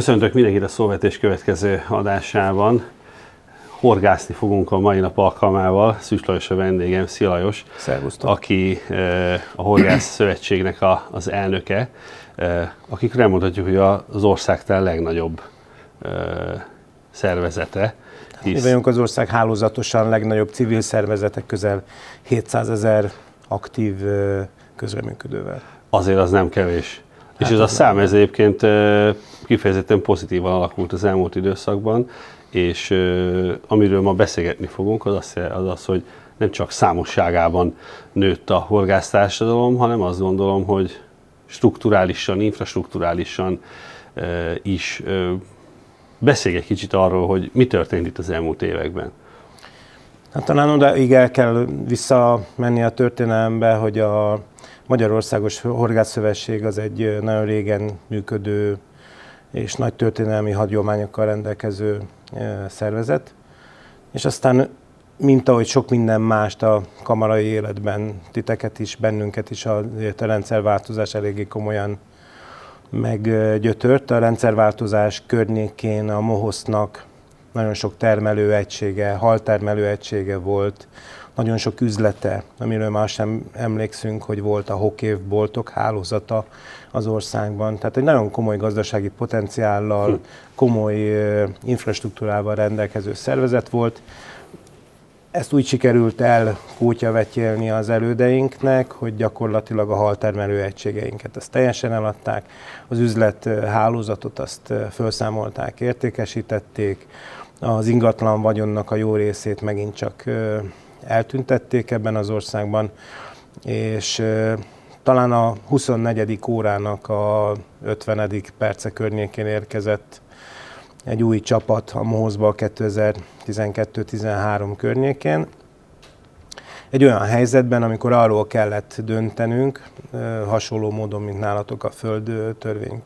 Köszöntök mindenkit a szóvetés következő adásában. Horgászni fogunk a mai nap alkalmával. Szűs Lajos a vendégem, Szia Lajos, Szervusztok. aki a Horgász Szövetségnek a, az elnöke, akikre elmondhatjuk, hogy az ország a legnagyobb szervezete. Hisz... Mi vagyunk az ország hálózatosan legnagyobb civil szervezetek, közel 700 ezer aktív közreműködővel. Azért az nem kevés. És ez a szám ez egyébként kifejezetten pozitívan alakult az elmúlt időszakban, és amiről ma beszélgetni fogunk, az az, az, az hogy nem csak számosságában nőtt a horgásztársadalom, hanem azt gondolom, hogy strukturálisan, infrastruktúrálisan is Beszélj egy kicsit arról, hogy mi történt itt az elmúlt években. Hát talán odaig el kell visszamenni a történelembe, hogy a Magyarországos Horgászszövetség az egy nagyon régen működő és nagy történelmi hagyományokkal rendelkező szervezet. És aztán, mint ahogy sok minden mást a kamarai életben, titeket is, bennünket is a, a rendszerváltozás eléggé komolyan meggyötört. A rendszerváltozás környékén a Mohosznak nagyon sok termelőegysége, haltermelőegysége volt, nagyon sok üzlete, amiről már sem emlékszünk, hogy volt a hokévboltok hálózata az országban. Tehát egy nagyon komoly gazdasági potenciállal, hm. komoly infrastruktúrával rendelkező szervezet volt, ezt úgy sikerült el kútyavetjelni az elődeinknek, hogy gyakorlatilag a haltermelő egységeinket ezt teljesen eladták, az üzlet hálózatot azt felszámolták, értékesítették, az ingatlan vagyonnak a jó részét megint csak eltüntették ebben az országban, és talán a 24. órának a 50. perce környékén érkezett egy új csapat a Mohozba 2012-13 környékén. Egy olyan helyzetben, amikor arról kellett döntenünk, hasonló módon, mint nálatok a föld törvény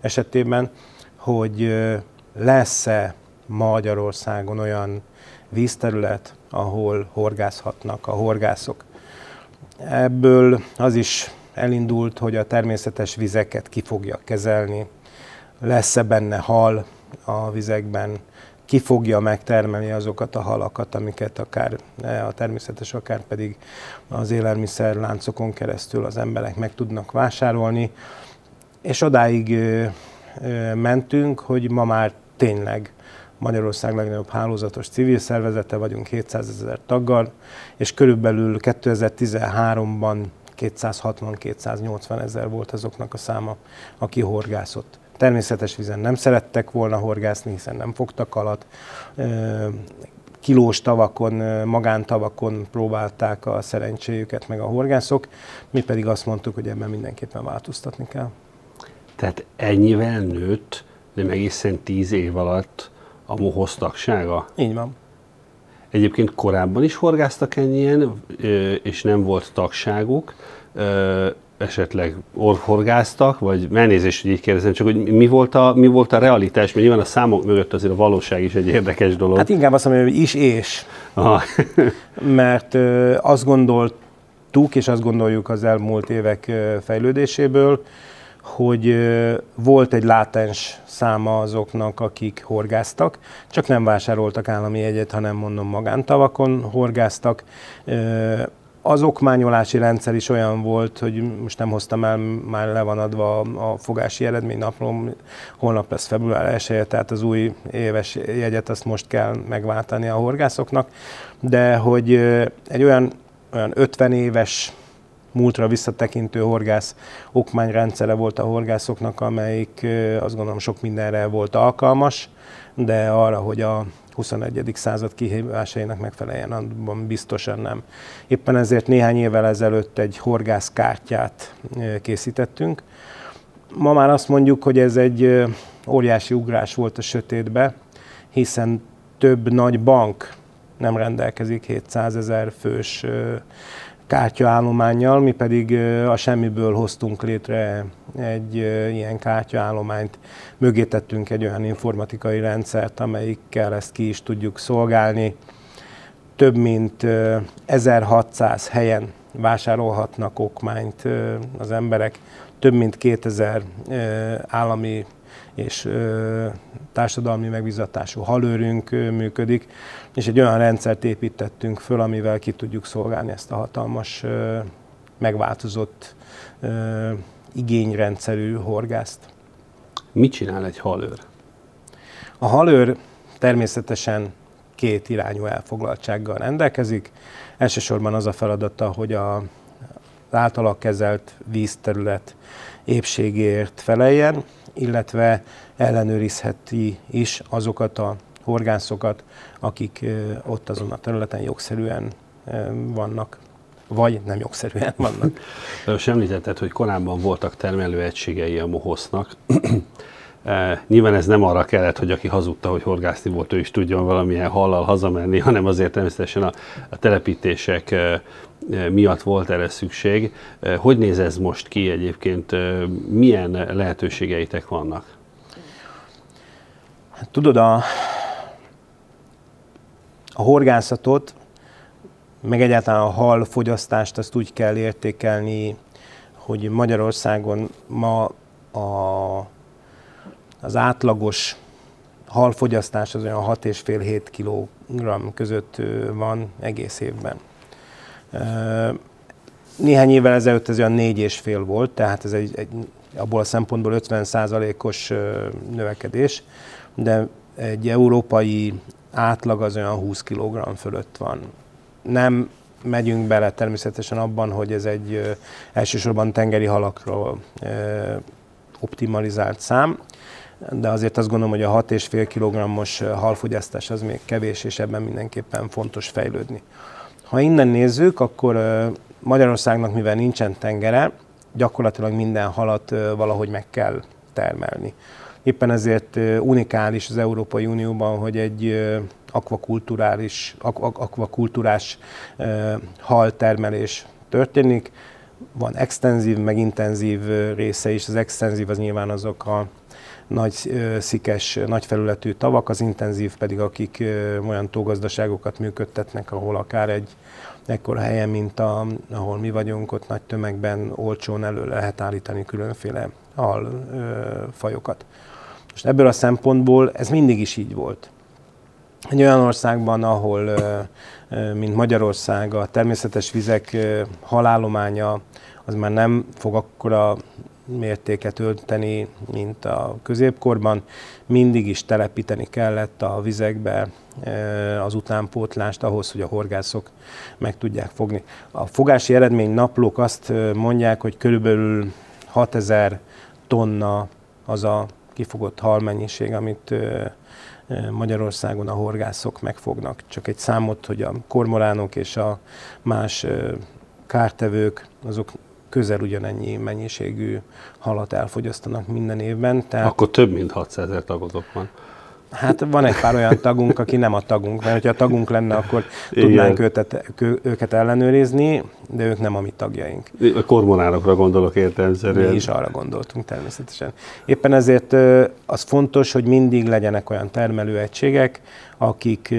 esetében, hogy lesz-e Magyarországon olyan vízterület, ahol horgászhatnak a horgászok. Ebből az is elindult, hogy a természetes vizeket ki fogja kezelni, lesz-e benne hal, a vizekben, ki fogja megtermelni azokat a halakat, amiket akár a természetes, akár pedig az élelmiszer láncokon keresztül az emberek meg tudnak vásárolni. És odáig mentünk, hogy ma már tényleg Magyarország legnagyobb hálózatos civil szervezete vagyunk 700 ezer taggal, és körülbelül 2013-ban 260-280 ezer volt azoknak a száma, aki horgászott. Természetes vízen nem szerettek volna horgászni, hiszen nem fogtak alat. Kilós tavakon, magántavakon próbálták a szerencséjüket meg a horgászok, mi pedig azt mondtuk, hogy ebben mindenképpen változtatni kell. Tehát ennyivel nőtt, nem egészen tíz év alatt a tagsága? Így van. Egyébként korábban is horgáztak ennyien, és nem volt tagságuk esetleg orvhorgáztak, vagy elnézést, hogy így kérdezem, csak hogy mi volt, a, mi volt a realitás, mert nyilván a számok mögött azért a valóság is egy érdekes dolog. Hát inkább azt mondom, hogy is és. Aha. mert azt gondoltuk, és azt gondoljuk az elmúlt évek fejlődéséből, hogy volt egy látens száma azoknak, akik horgáztak, csak nem vásároltak állami jegyet, hanem mondom magántavakon horgáztak. Az okmányolási rendszer is olyan volt, hogy most nem hoztam el, már le van adva a fogási eredmény napról, holnap lesz február 1 tehát az új éves jegyet azt most kell megváltani a horgászoknak, de hogy egy olyan, olyan 50 éves múltra visszatekintő horgász okmányrendszere volt a horgászoknak, amelyik azt gondolom sok mindenre volt alkalmas, de arra, hogy a 21. század kihívásainak megfeleljen, abban biztosan nem. Éppen ezért néhány évvel ezelőtt egy horgászkártyát készítettünk. Ma már azt mondjuk, hogy ez egy óriási ugrás volt a sötétbe, hiszen több nagy bank nem rendelkezik 700 ezer fős kártyaállományjal, mi pedig a semmiből hoztunk létre egy ilyen kártyaállományt, mögé tettünk egy olyan informatikai rendszert, amelyikkel ezt ki is tudjuk szolgálni. Több mint 1600 helyen vásárolhatnak okmányt az emberek, több mint 2000 állami és társadalmi megbizatású halőrünk működik, és egy olyan rendszert építettünk föl, amivel ki tudjuk szolgálni ezt a hatalmas, megváltozott igényrendszerű horgászt. Mit csinál egy halőr? A halőr természetesen két irányú elfoglaltsággal rendelkezik. Elsősorban az a feladata, hogy a, általa kezelt vízterület épségért feleljen, illetve ellenőrizheti is azokat a horgászokat, akik ott azon a területen jogszerűen vannak vagy nem jogszerűen vannak. Most említetted, hogy korábban voltak termelőegységei a Mohosznak. E, nyilván ez nem arra kellett, hogy aki hazudta, hogy horgászni volt, ő is tudjon valamilyen hallal hazamenni, hanem azért természetesen a, a telepítések e, miatt volt erre szükség. E, hogy néz ez most ki egyébként? E, milyen lehetőségeitek vannak? Hát, tudod, a, a horgászatot, meg egyáltalán a hal fogyasztást azt úgy kell értékelni, hogy Magyarországon ma a az átlagos halfogyasztás az olyan 6,5-7 kg között van egész évben. Néhány évvel ezelőtt ez olyan 4,5 volt, tehát ez egy, egy abból a szempontból 50%-os növekedés, de egy európai átlag az olyan 20 kg fölött van. Nem megyünk bele természetesen abban, hogy ez egy elsősorban tengeri halakról optimalizált szám, de azért azt gondolom, hogy a 6,5 kg-os halfogyasztás az még kevés, és ebben mindenképpen fontos fejlődni. Ha innen nézzük, akkor Magyarországnak, mivel nincsen tengere, gyakorlatilag minden halat valahogy meg kell termelni. Éppen ezért unikális az Európai Unióban, hogy egy akvakulturális, akvakultúrás haltermelés történik. Van extenzív, meg intenzív része is. Az extenzív az nyilván azok a nagy szikes, nagy felületű tavak, az intenzív pedig akik olyan tógazdaságokat működtetnek, ahol akár egy ekkora helyen, mint a, ahol mi vagyunk, ott nagy tömegben olcsón elő lehet állítani különféle hal fajokat. Most ebből a szempontból ez mindig is így volt. Egy olyan országban, ahol, mint Magyarország, a természetes vizek halállománya az már nem fog akkora mértéket ölteni, mint a középkorban. Mindig is telepíteni kellett a vizekbe e, az utánpótlást ahhoz, hogy a horgászok meg tudják fogni. A fogási eredmény naplók azt e, mondják, hogy körülbelül 6000 tonna az a kifogott halmennyiség, amit e, Magyarországon a horgászok megfognak. Csak egy számot, hogy a kormoránok és a más kártevők, azok közel ugyanennyi mennyiségű halat elfogyasztanak minden évben. Tehát... Akkor több mint 600 ezer tagotok van. Hát van egy pár olyan tagunk, aki nem a tagunk, mert ha a tagunk lenne, akkor tudnánk őket, őket ellenőrizni, de ők nem a mi tagjaink. A kormonárokra gondolok értelemszerűen. Mi is arra gondoltunk természetesen. Éppen ezért az fontos, hogy mindig legyenek olyan termelőegységek, akik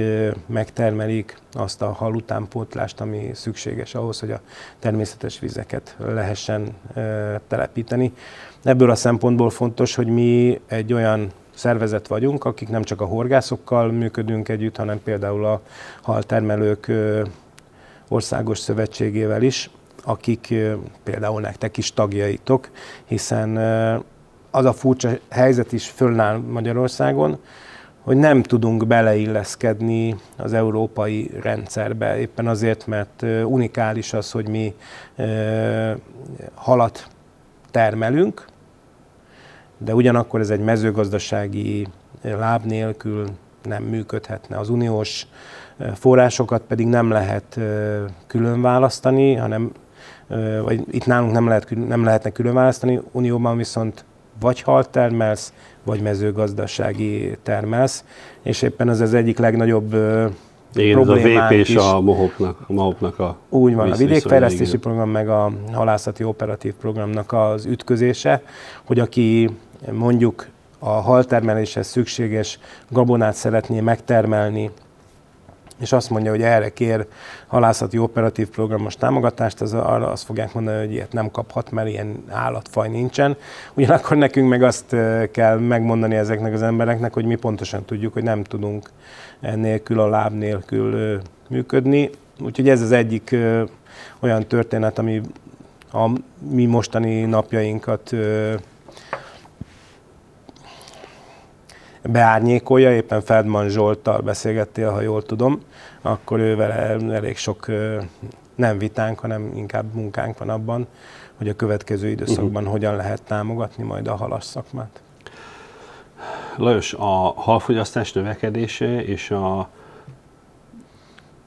megtermelik azt a hal utánpótlást, ami szükséges ahhoz, hogy a természetes vizeket lehessen telepíteni. Ebből a szempontból fontos, hogy mi egy olyan szervezet vagyunk, akik nem csak a horgászokkal működünk együtt, hanem például a haltermelők országos szövetségével is, akik például nektek is tagjaitok, hiszen az a furcsa helyzet is fölnáll Magyarországon, hogy nem tudunk beleilleszkedni az európai rendszerbe, éppen azért, mert unikális az, hogy mi halat termelünk, de ugyanakkor ez egy mezőgazdasági láb nélkül nem működhetne. Az uniós forrásokat pedig nem lehet külön választani, hanem vagy itt nálunk nem, lehet, nem lehetne külön választani, unióban viszont vagy hal termelsz, vagy mezőgazdasági termelsz, és éppen ez az egyik legnagyobb igen, ez a VP és a MOHOP-nak, a, MOHOP a Úgy van, a vidékfejlesztési program meg a halászati operatív programnak az ütközése, hogy aki mondjuk a haltermeléshez szükséges gabonát szeretné megtermelni és azt mondja, hogy erre kér halászati operatív programos támogatást, az arra azt fogják mondani, hogy ilyet nem kaphat, mert ilyen állatfaj nincsen. Ugyanakkor nekünk meg azt kell megmondani ezeknek az embereknek, hogy mi pontosan tudjuk, hogy nem tudunk nélkül, a láb nélkül működni. Úgyhogy ez az egyik olyan történet, ami a mi mostani napjainkat beárnyékolja, éppen Feldman Zsolttal beszélgettél, ha jól tudom, akkor ő vele elég sok nem vitánk, hanem inkább munkánk van abban, hogy a következő időszakban uh-huh. hogyan lehet támogatni majd a halas szakmát. Lajos, a halfogyasztás növekedése és a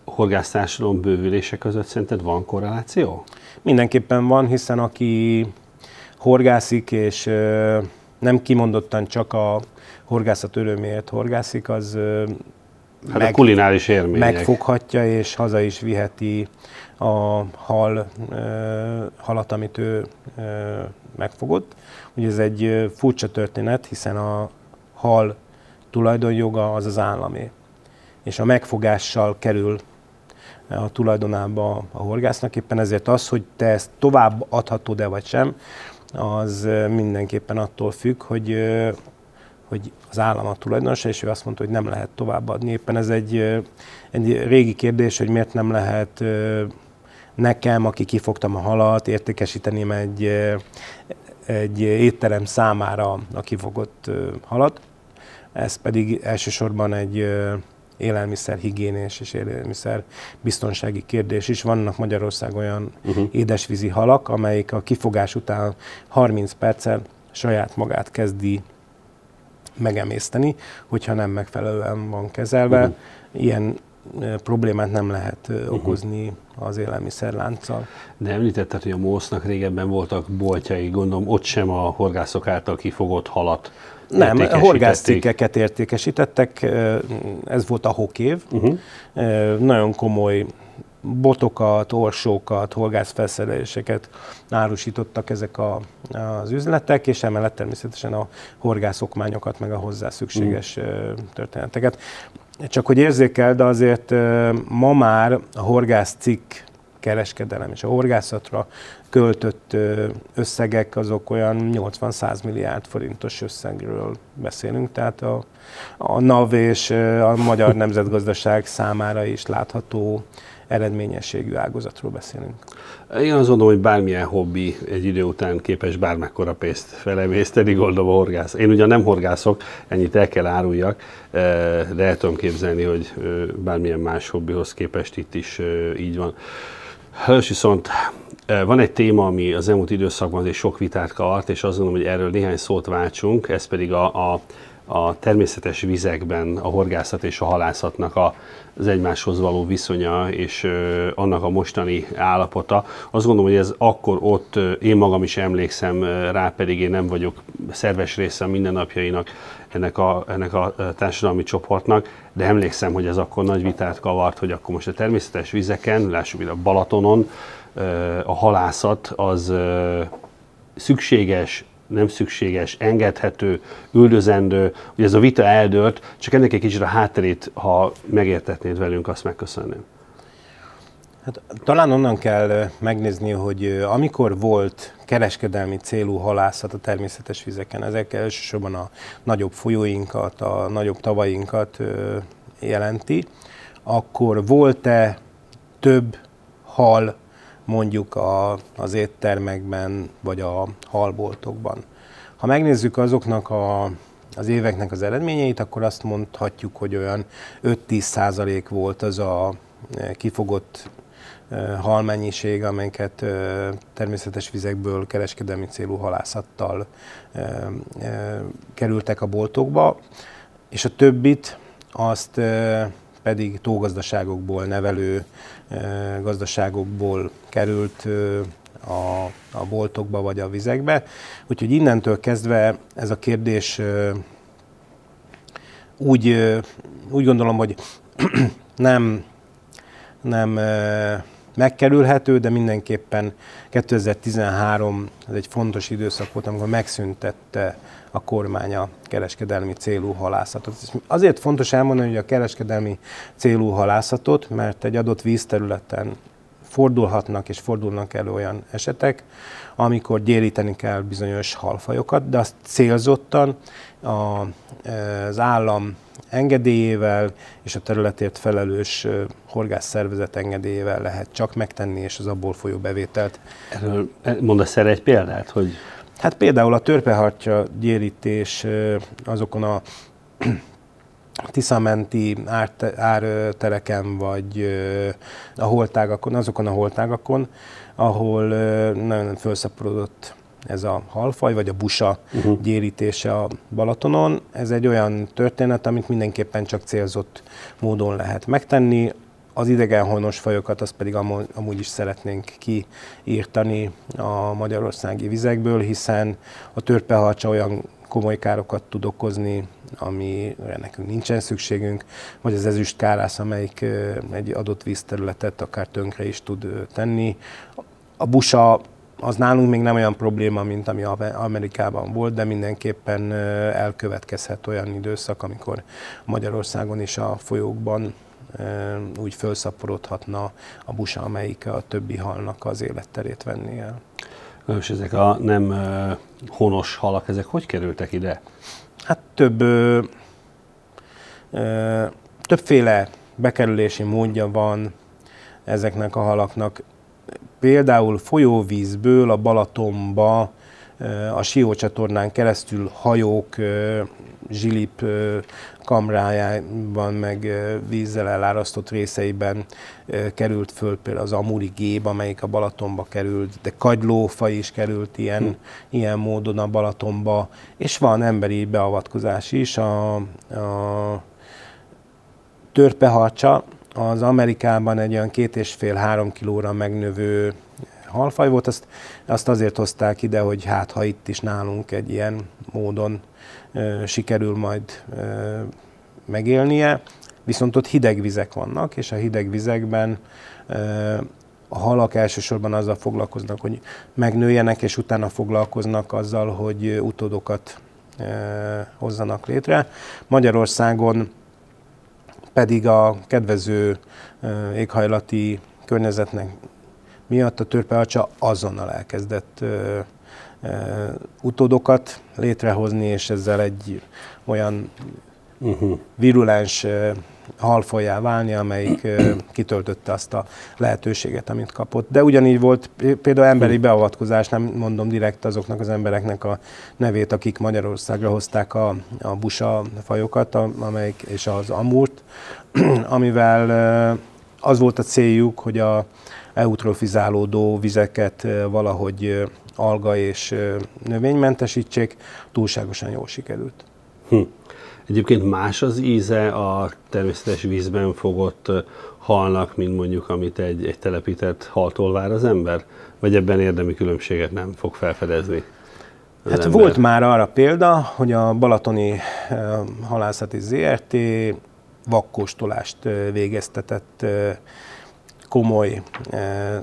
horgásztársadalom bővülése között szerinted van korreláció? Mindenképpen van, hiszen aki horgászik, és nem kimondottan csak a horgászat öröméért horgászik, az hát meg, a kulináris élmények. megfoghatja, és haza is viheti a hal, halat, amit ő megfogott. Ugye ez egy furcsa történet, hiszen a hal tulajdonjoga az az államé. És a megfogással kerül a tulajdonába a horgásznak. Éppen ezért az, hogy te ezt tovább adhatod-e vagy sem, az mindenképpen attól függ, hogy, hogy az állam a tulajdonosa, és ő azt mondta, hogy nem lehet továbbadni. Éppen ez egy, egy régi kérdés, hogy miért nem lehet nekem, aki kifogtam a halat, értékesíteni egy, egy étterem számára a kifogott halat. Ez pedig elsősorban egy élelmiszer higiénés és élelmiszer biztonsági kérdés is. Vannak Magyarország olyan uh-huh. édesvízi halak, amelyik a kifogás után 30 perccel saját magát kezdi megemészteni, hogyha nem megfelelően van kezelve. Uh-huh. Ilyen problémát nem lehet uh-huh. okozni az élelmiszerlánccal. De említetted, hogy a MOSZ-nak régebben voltak boltjai, gondolom ott sem a horgászok által kifogott halat nem, horgászcikkeket értékesítettek, ez volt a hokév. Uh-huh. Nagyon komoly botokat, orsókat, horgászfelszereléseket árusítottak ezek a, az üzletek, és emellett természetesen a horgászokmányokat, meg a hozzá szükséges uh-huh. történeteket. Csak hogy érzékel, de azért ma már a horgászcikk kereskedelem és a horgászatra költött összegek azok olyan 80-100 milliárd forintos összegről beszélünk, tehát a, a NAV és a magyar nemzetgazdaság számára is látható eredményességű ágazatról beszélünk. Én azt gondolom, hogy bármilyen hobbi egy idő után képes bármekkora pénzt felemészteni, gondolom a horgász. Én ugyan nem horgászok, ennyit el kell áruljak, de el tudom képzelni, hogy bármilyen más hobbihoz képest itt is így van. Hős viszont van egy téma, ami az elmúlt időszakban azért sok vitát kavart, és azt gondolom, hogy erről néhány szót váltsunk, ez pedig a, a, a természetes vizekben a horgászat és a halászatnak a, az egymáshoz való viszonya és ö, annak a mostani állapota. Azt gondolom, hogy ez akkor ott, én magam is emlékszem rá, pedig én nem vagyok szerves része a mindennapjainak ennek a, ennek a társadalmi csoportnak, de emlékszem, hogy ez akkor nagy vitát kavart, hogy akkor most a természetes vizeken, lássuk ide a Balatonon, a halászat az szükséges, nem szükséges, engedhető, üldözendő, hogy ez a vita eldőlt, csak ennek egy kicsit a hátterét, ha megértetnéd velünk, azt megköszönném. Hát, talán onnan kell megnézni, hogy amikor volt kereskedelmi célú halászat a természetes vizeken, ezek elsősorban a nagyobb folyóinkat, a nagyobb tavainkat jelenti, akkor volt-e több hal mondjuk a, az éttermekben vagy a halboltokban? Ha megnézzük azoknak a az éveknek az eredményeit, akkor azt mondhatjuk, hogy olyan 5-10 százalék volt az a kifogott halmennyiség, amelyeket természetes vizekből kereskedelmi célú halászattal kerültek a boltokba, és a többit azt pedig tógazdaságokból, nevelő gazdaságokból került a, a boltokba vagy a vizekbe. Úgyhogy innentől kezdve ez a kérdés úgy, úgy gondolom, hogy nem, nem megkerülhető, de mindenképpen 2013 ez egy fontos időszak volt, amikor megszüntette a kormány a kereskedelmi célú halászatot. Azért fontos elmondani, hogy a kereskedelmi célú halászatot, mert egy adott vízterületen fordulhatnak és fordulnak elő olyan esetek, amikor gyéríteni kell bizonyos halfajokat, de azt célzottan a, az állam engedélyével és a területért felelős horgászszervezet engedélyével lehet csak megtenni, és az abból folyó bevételt. Erről mondasz erre egy példát, hogy... Hát például a törpehartya gyérítés azokon a Tiszamenti ártereken, vagy a holtágakon, azokon a holtágakon, ahol nagyon felszaporodott ez a halfaj, vagy a busa uh-huh. gyérítése a Balatonon. Ez egy olyan történet, amit mindenképpen csak célzott módon lehet megtenni. Az idegenhonos fajokat azt pedig amúgy is szeretnénk kiírtani a magyarországi vizekből, hiszen a törpeharcsa olyan komoly károkat tud okozni, amire nekünk nincsen szükségünk, vagy az ezüst kárász, amelyik egy adott vízterületet akár tönkre is tud tenni. A busa az nálunk még nem olyan probléma, mint ami Amerikában volt, de mindenképpen elkövetkezhet olyan időszak, amikor Magyarországon is a folyókban úgy felszaporodhatna a busa, amelyik a többi halnak az életterét venni el. És ezek a nem honos halak, ezek hogy kerültek ide? Hát több, ö, ö, többféle bekerülési módja van ezeknek a halaknak. Például folyóvízből a Balatonba a Sió csatornán keresztül hajók, zsilip kamrájában, meg vízzel elárasztott részeiben került föl például az Amuri gép, amelyik a Balatonba került, de kagylófa is került ilyen, hm. ilyen módon a Balatonba, és van emberi beavatkozás is. A, a törpeharcsa az Amerikában egy olyan két és fél-három kilóra megnövő halfaj volt, azt, azt azért hozták ide, hogy hát ha itt is nálunk egy ilyen módon sikerül majd megélnie, viszont ott hideg vizek vannak, és a hideg vizekben a halak elsősorban azzal foglalkoznak, hogy megnőjenek, és utána foglalkoznak azzal, hogy utódokat hozzanak létre. Magyarországon pedig a kedvező éghajlati környezetnek miatt a törpeacsa azonnal elkezdett utódokat létrehozni, és ezzel egy olyan uh-huh. virulens halfolyá válni, amelyik kitöltötte azt a lehetőséget, amit kapott. De ugyanígy volt például emberi hm. beavatkozás, nem mondom direkt azoknak az embereknek a nevét, akik Magyarországra hozták a, a busa fajokat, amelyik, és az amurt, amivel az volt a céljuk, hogy a eutrofizálódó vizeket valahogy alga és növénymentesítsék, túlságosan jól sikerült. Hm. Egyébként más az íze a természetes vízben fogott halnak, mint mondjuk, amit egy, egy telepített haltól vár az ember? Vagy ebben érdemi különbséget nem fog felfedezni? Hát ember? volt már arra példa, hogy a Balatoni Halászati ZRT vakkóstolást végeztetett komoly eh,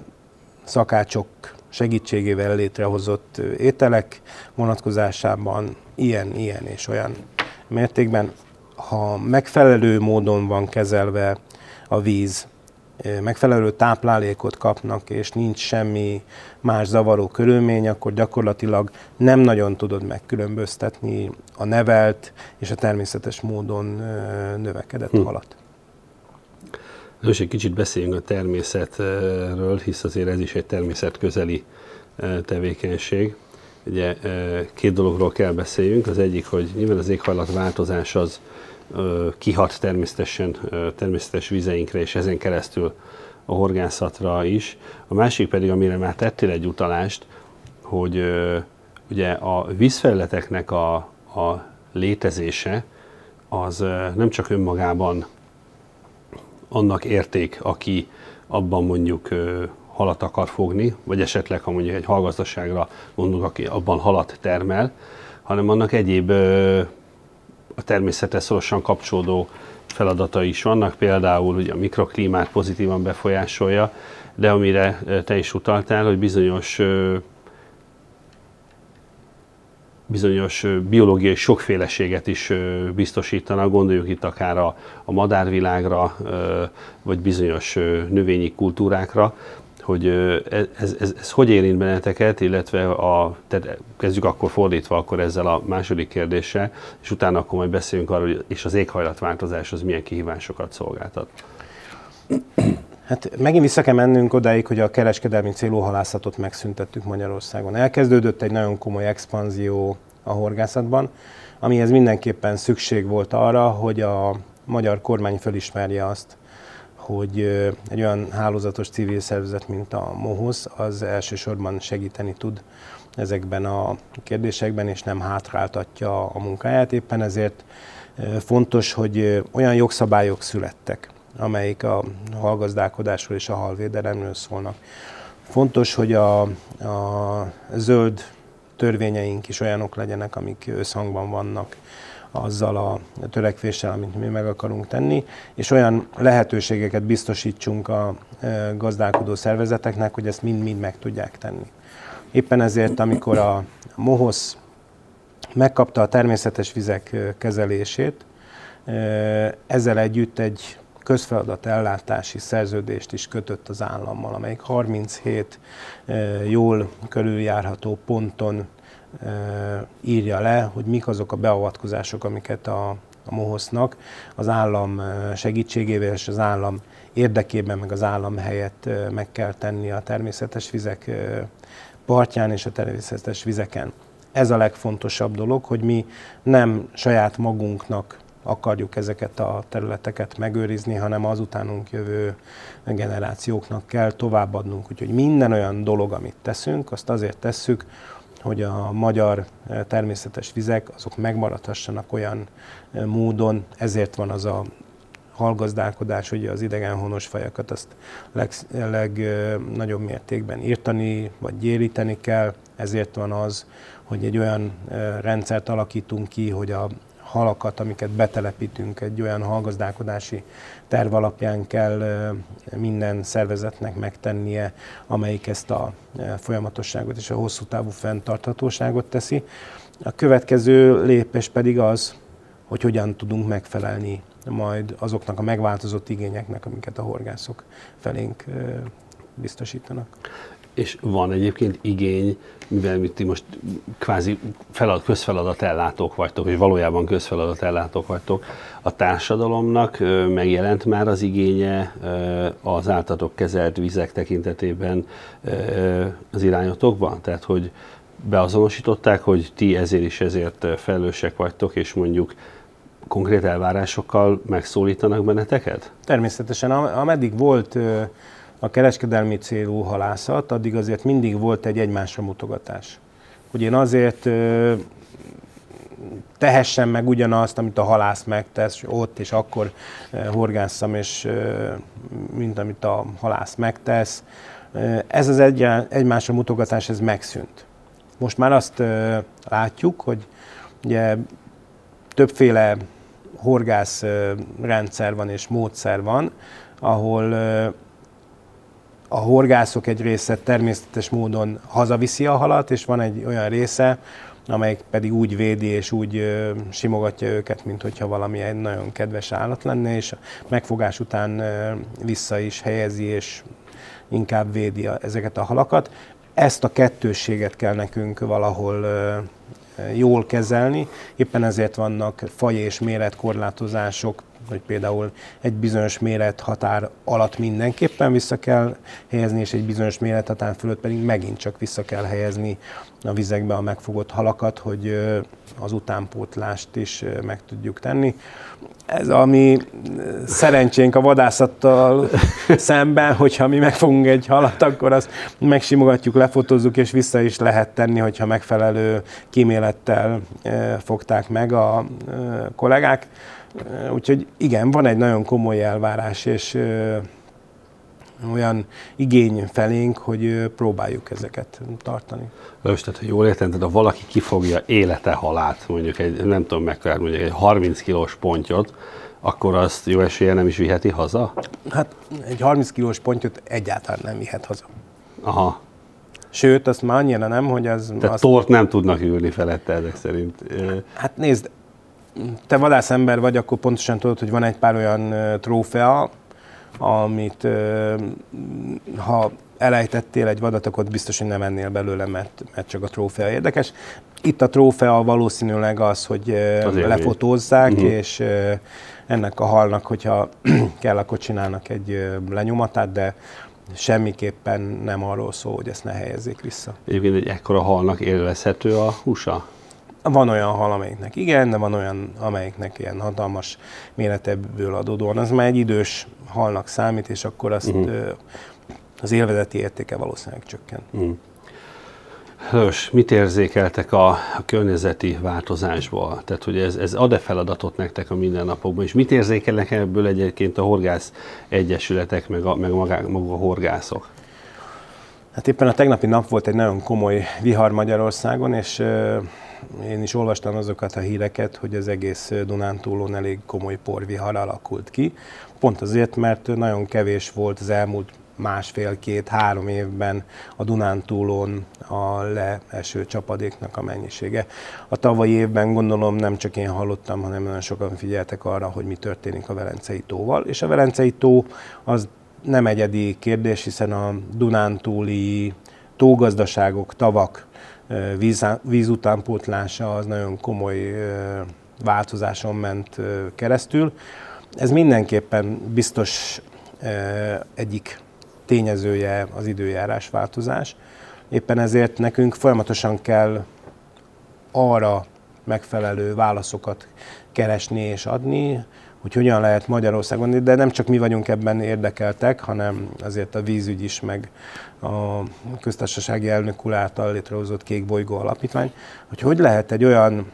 szakácsok segítségével létrehozott eh, ételek vonatkozásában ilyen, ilyen és olyan mértékben, ha megfelelő módon van kezelve a víz, eh, megfelelő táplálékot kapnak, és nincs semmi más zavaró körülmény, akkor gyakorlatilag nem nagyon tudod megkülönböztetni a nevelt és a természetes módon növekedett hm. halat. Most egy kicsit beszéljünk a természetről, hisz azért ez is egy természetközeli e, tevékenység. Ugye e, két dologról kell beszéljünk. Az egyik, hogy nyilván az éghajlatváltozás az e, kihat természetesen természetes vizeinkre, és ezen keresztül a horgászatra is. A másik pedig, amire már tettél egy utalást, hogy ugye a vízfelületeknek a, a létezése az nem csak önmagában annak érték, aki abban mondjuk halat akar fogni, vagy esetleg, ha mondjuk egy halgazdaságra gondolunk, aki abban halat termel, hanem annak egyéb a természethez szorosan kapcsolódó feladatai is vannak, például ugye a mikroklímát pozitívan befolyásolja, de amire te is utaltál, hogy bizonyos bizonyos biológiai sokféleséget is biztosítanak, gondoljuk itt akár a, a madárvilágra, vagy bizonyos növényi kultúrákra, hogy ez, ez, ez hogy érint benneteket, illetve a, tehát kezdjük akkor fordítva akkor ezzel a második kérdéssel, és utána akkor majd beszélünk arról, hogy és az éghajlatváltozás az milyen kihívásokat szolgáltat. Hát megint vissza kell mennünk odáig, hogy a kereskedelmi célú halászatot megszüntettük Magyarországon. Elkezdődött egy nagyon komoly expanzió a horgászatban, amihez mindenképpen szükség volt arra, hogy a magyar kormány felismerje azt, hogy egy olyan hálózatos civil szervezet, mint a MOHOS, az elsősorban segíteni tud ezekben a kérdésekben, és nem hátráltatja a munkáját. Éppen ezért fontos, hogy olyan jogszabályok születtek, amelyik a halgazdálkodásról és a halvédelemről szólnak. Fontos, hogy a, a zöld törvényeink is olyanok legyenek, amik összhangban vannak azzal a törekvéssel, amit mi meg akarunk tenni, és olyan lehetőségeket biztosítsunk a e, gazdálkodó szervezeteknek, hogy ezt mind-mind meg tudják tenni. Éppen ezért, amikor a MOHOSZ megkapta a természetes vizek e, kezelését, e, ezzel együtt egy közfeladat ellátási szerződést is kötött az állammal, amelyik 37 jól körüljárható ponton írja le, hogy mik azok a beavatkozások, amiket a, a MOHOSZ-nak az állam segítségével és az állam érdekében, meg az állam helyett meg kell tenni a természetes vizek partján és a természetes vizeken. Ez a legfontosabb dolog, hogy mi nem saját magunknak akarjuk ezeket a területeket megőrizni, hanem az utánunk jövő generációknak kell továbbadnunk. Úgyhogy minden olyan dolog, amit teszünk, azt azért tesszük, hogy a magyar eh, természetes vizek azok megmaradhassanak olyan eh, módon, ezért van az a halgazdálkodás, ugye az idegenhonos fajakat azt legnagyobb leg, mértékben írtani vagy gyéríteni kell, ezért van az, hogy egy olyan eh, rendszert alakítunk ki, hogy a halakat, amiket betelepítünk egy olyan hallgazdálkodási terv alapján kell minden szervezetnek megtennie, amelyik ezt a folyamatosságot és a hosszú távú fenntarthatóságot teszi. A következő lépés pedig az, hogy hogyan tudunk megfelelni majd azoknak a megváltozott igényeknek, amiket a horgászok felénk biztosítanak. És van egyébként igény, mivel mi ti most kvázi felad, közfeladat ellátók vagytok, és valójában közfeladat ellátók vagytok, a társadalomnak megjelent már az igénye az áltatok kezelt vizek tekintetében az irányotokban? Tehát, hogy beazonosították, hogy ti ezért is ezért felelősek vagytok, és mondjuk konkrét elvárásokkal megszólítanak benneteket? Természetesen, ameddig volt a kereskedelmi célú halászat, addig azért mindig volt egy egymásra mutogatás. Hogy én azért tehessen meg ugyanazt, amit a halász megtesz, ott és akkor horgásszam, és mint amit a halász megtesz. Ez az egy, egymásra mutogatás, ez megszűnt. Most már azt látjuk, hogy ugye többféle horgász rendszer van és módszer van, ahol a horgászok egy része természetes módon hazaviszi a halat, és van egy olyan része, amelyik pedig úgy védi és úgy ö, simogatja őket, mint hogyha valami egy nagyon kedves állat lenne, és megfogás után ö, vissza is helyezi, és inkább védi a, ezeket a halakat. Ezt a kettősséget kell nekünk valahol ö, jól kezelni, éppen ezért vannak faj és méretkorlátozások, hogy például egy bizonyos mérethatár alatt mindenképpen vissza kell helyezni, és egy bizonyos mérethatár fölött pedig megint csak vissza kell helyezni a vizekbe a megfogott halakat, hogy az utánpótlást is meg tudjuk tenni. Ez a mi szerencsénk a vadászattal szemben, hogyha mi megfogunk egy halat, akkor azt megsimogatjuk, lefotózzuk, és vissza is lehet tenni, hogyha megfelelő kímélettel fogták meg a kollégák. Úgyhogy igen, van egy nagyon komoly elvárás, és olyan igény felénk, hogy próbáljuk ezeket tartani. Most, tehát, hogy jól értem, tehát ha valaki kifogja élete halát, mondjuk egy, nem tudom mekkora, mondjuk egy 30 kilós pontyot, akkor azt jó esélye nem is viheti haza? Hát egy 30 kilós pontyot egyáltalán nem vihet haza. Aha. Sőt, azt már annyira nem, hogy az... Tehát azt... tort nem tudnak ülni felette ezek szerint. Hát nézd, te vadászember vagy, akkor pontosan tudod, hogy van egy pár olyan trófea, amit ha elejtettél egy vadat, akkor biztos, hogy nem ennél belőle, mert, mert csak a trófea érdekes. Itt a trófea valószínűleg az, hogy Azért lefotózzák, uh-huh. és ennek a halnak, hogyha kell, akkor csinálnak egy lenyomatát, de semmiképpen nem arról szól, hogy ezt ne helyezzék vissza. Egyébként egy ekkora halnak élvezhető a húsa? Van olyan hal, amelyiknek igen, de van olyan, amelyiknek ilyen hatalmas méretebből adódóan. Az már egy idős halnak számít, és akkor azt uh-huh. az élvezeti értéke valószínűleg csökken. Uh-huh. Hős, mit érzékeltek a, a környezeti változásból? Tehát, hogy ez, ez ad-e feladatot nektek a mindennapokban, és mit érzékelnek ebből egyébként a horgász egyesületek, meg a, meg maga, maga a horgászok? Hát éppen a tegnapi nap volt egy nagyon komoly vihar Magyarországon, és én is olvastam azokat a híreket, hogy az egész Dunántúlon elég komoly porvihar alakult ki. Pont azért, mert nagyon kevés volt az elmúlt másfél-két-három évben a Dunántúlon a leeső csapadéknak a mennyisége. A tavalyi évben gondolom nem csak én hallottam, hanem nagyon sokan figyeltek arra, hogy mi történik a Velencei tóval. És a Velencei tó az nem egyedi kérdés, hiszen a Dunántúli tógazdaságok, tavak víz, vízutánpótlása az nagyon komoly változáson ment keresztül. Ez mindenképpen biztos egyik tényezője az időjárás változás. Éppen ezért nekünk folyamatosan kell arra megfelelő válaszokat keresni és adni, hogy hogyan lehet Magyarországon, de nem csak mi vagyunk ebben érdekeltek, hanem azért a vízügy is, meg a köztársasági elnök úr által létrehozott Kék Bolygó Alapítvány, hogy hogy lehet egy olyan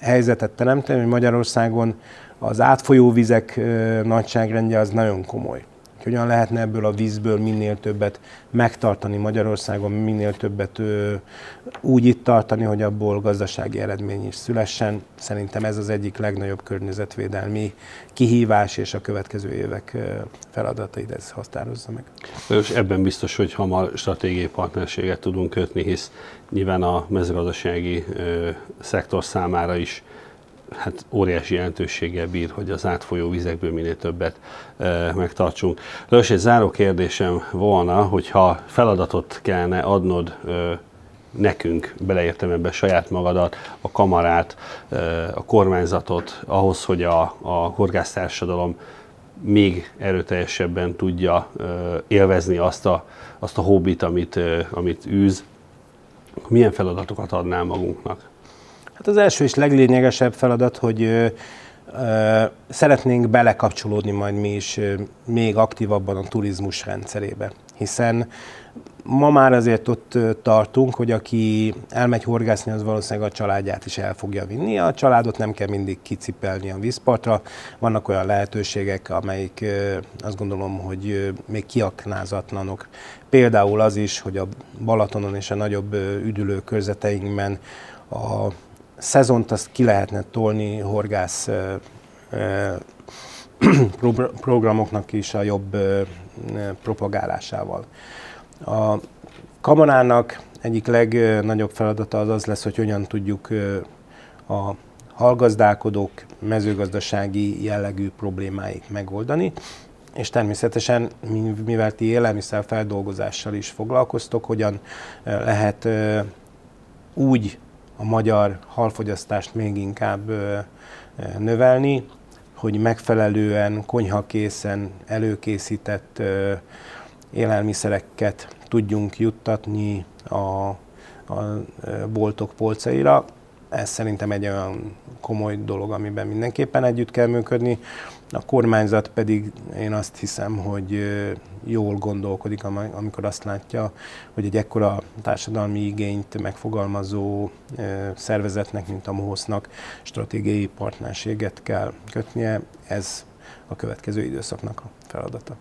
helyzetet teremteni, hogy Magyarországon az átfolyó vizek nagyságrendje az nagyon komoly hogyan lehetne ebből a vízből minél többet megtartani Magyarországon, minél többet ö, úgy itt tartani, hogy abból gazdasági eredmény is szülessen. Szerintem ez az egyik legnagyobb környezetvédelmi kihívás, és a következő évek feladatait ez határozza meg. És ebben biztos, hogy hamar stratégiai partnerséget tudunk kötni, hisz nyilván a mezőgazdasági ö, szektor számára is hát óriási jelentőséggel bír, hogy az átfolyó vizekből minél többet e, megtartsunk. Lős, egy záró kérdésem volna, hogyha feladatot kellene adnod e, nekünk, beleértem ebbe saját magadat, a kamarát, e, a kormányzatot, ahhoz, hogy a, a horgásztársadalom még erőteljesebben tudja e, élvezni azt a, azt a hobbit, amit, e, amit űz, milyen feladatokat adnál magunknak? Hát az első és leglényegesebb feladat, hogy szeretnénk belekapcsolódni majd mi is még aktívabban a turizmus rendszerébe, hiszen ma már azért ott tartunk, hogy aki elmegy horgászni, az valószínűleg a családját is el fogja vinni. A családot nem kell mindig kicipelni a vízpartra. Vannak olyan lehetőségek, amelyik azt gondolom, hogy még kiaknázatlanok. Például az is, hogy a Balatonon és a nagyobb üdülő körzeteinkben a szezont azt ki lehetne tolni horgász programoknak is a jobb propagálásával. A kamarának egyik legnagyobb feladata az az lesz, hogy hogyan tudjuk a hallgazdálkodók mezőgazdasági jellegű problémáit megoldani, és természetesen, mivel ti élelmiszer feldolgozással is foglalkoztok, hogyan lehet úgy a magyar halfogyasztást még inkább növelni, hogy megfelelően konyhakészen előkészített élelmiszereket tudjunk juttatni a, a boltok polcaira. Ez szerintem egy olyan komoly dolog, amiben mindenképpen együtt kell működni. A kormányzat pedig én azt hiszem, hogy jól gondolkodik, amikor azt látja, hogy egy ekkora társadalmi igényt megfogalmazó szervezetnek, mint a MOHOSZ-nak stratégiai partnerséget kell kötnie. Ez a következő időszaknak a feladata.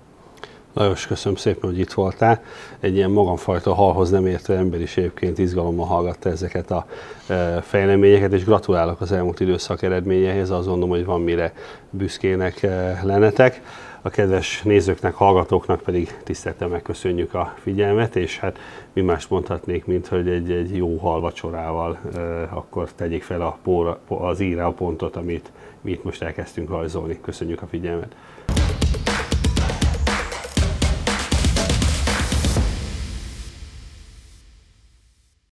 Lajos, köszönöm szépen, hogy itt voltál. Egy ilyen magamfajta halhoz nem értő ember is egyébként izgalommal hallgatta ezeket a e, fejleményeket, és gratulálok az elmúlt időszak eredményeihez. Azt gondolom, hogy van mire büszkének e, lennetek. A kedves nézőknek, hallgatóknak pedig tisztelten megköszönjük a figyelmet, és hát mi más mondhatnék, mint hogy egy, egy jó halvacsorával e, akkor tegyék fel a póra, az íra a pontot, amit mi itt most elkezdtünk rajzolni. Köszönjük a figyelmet!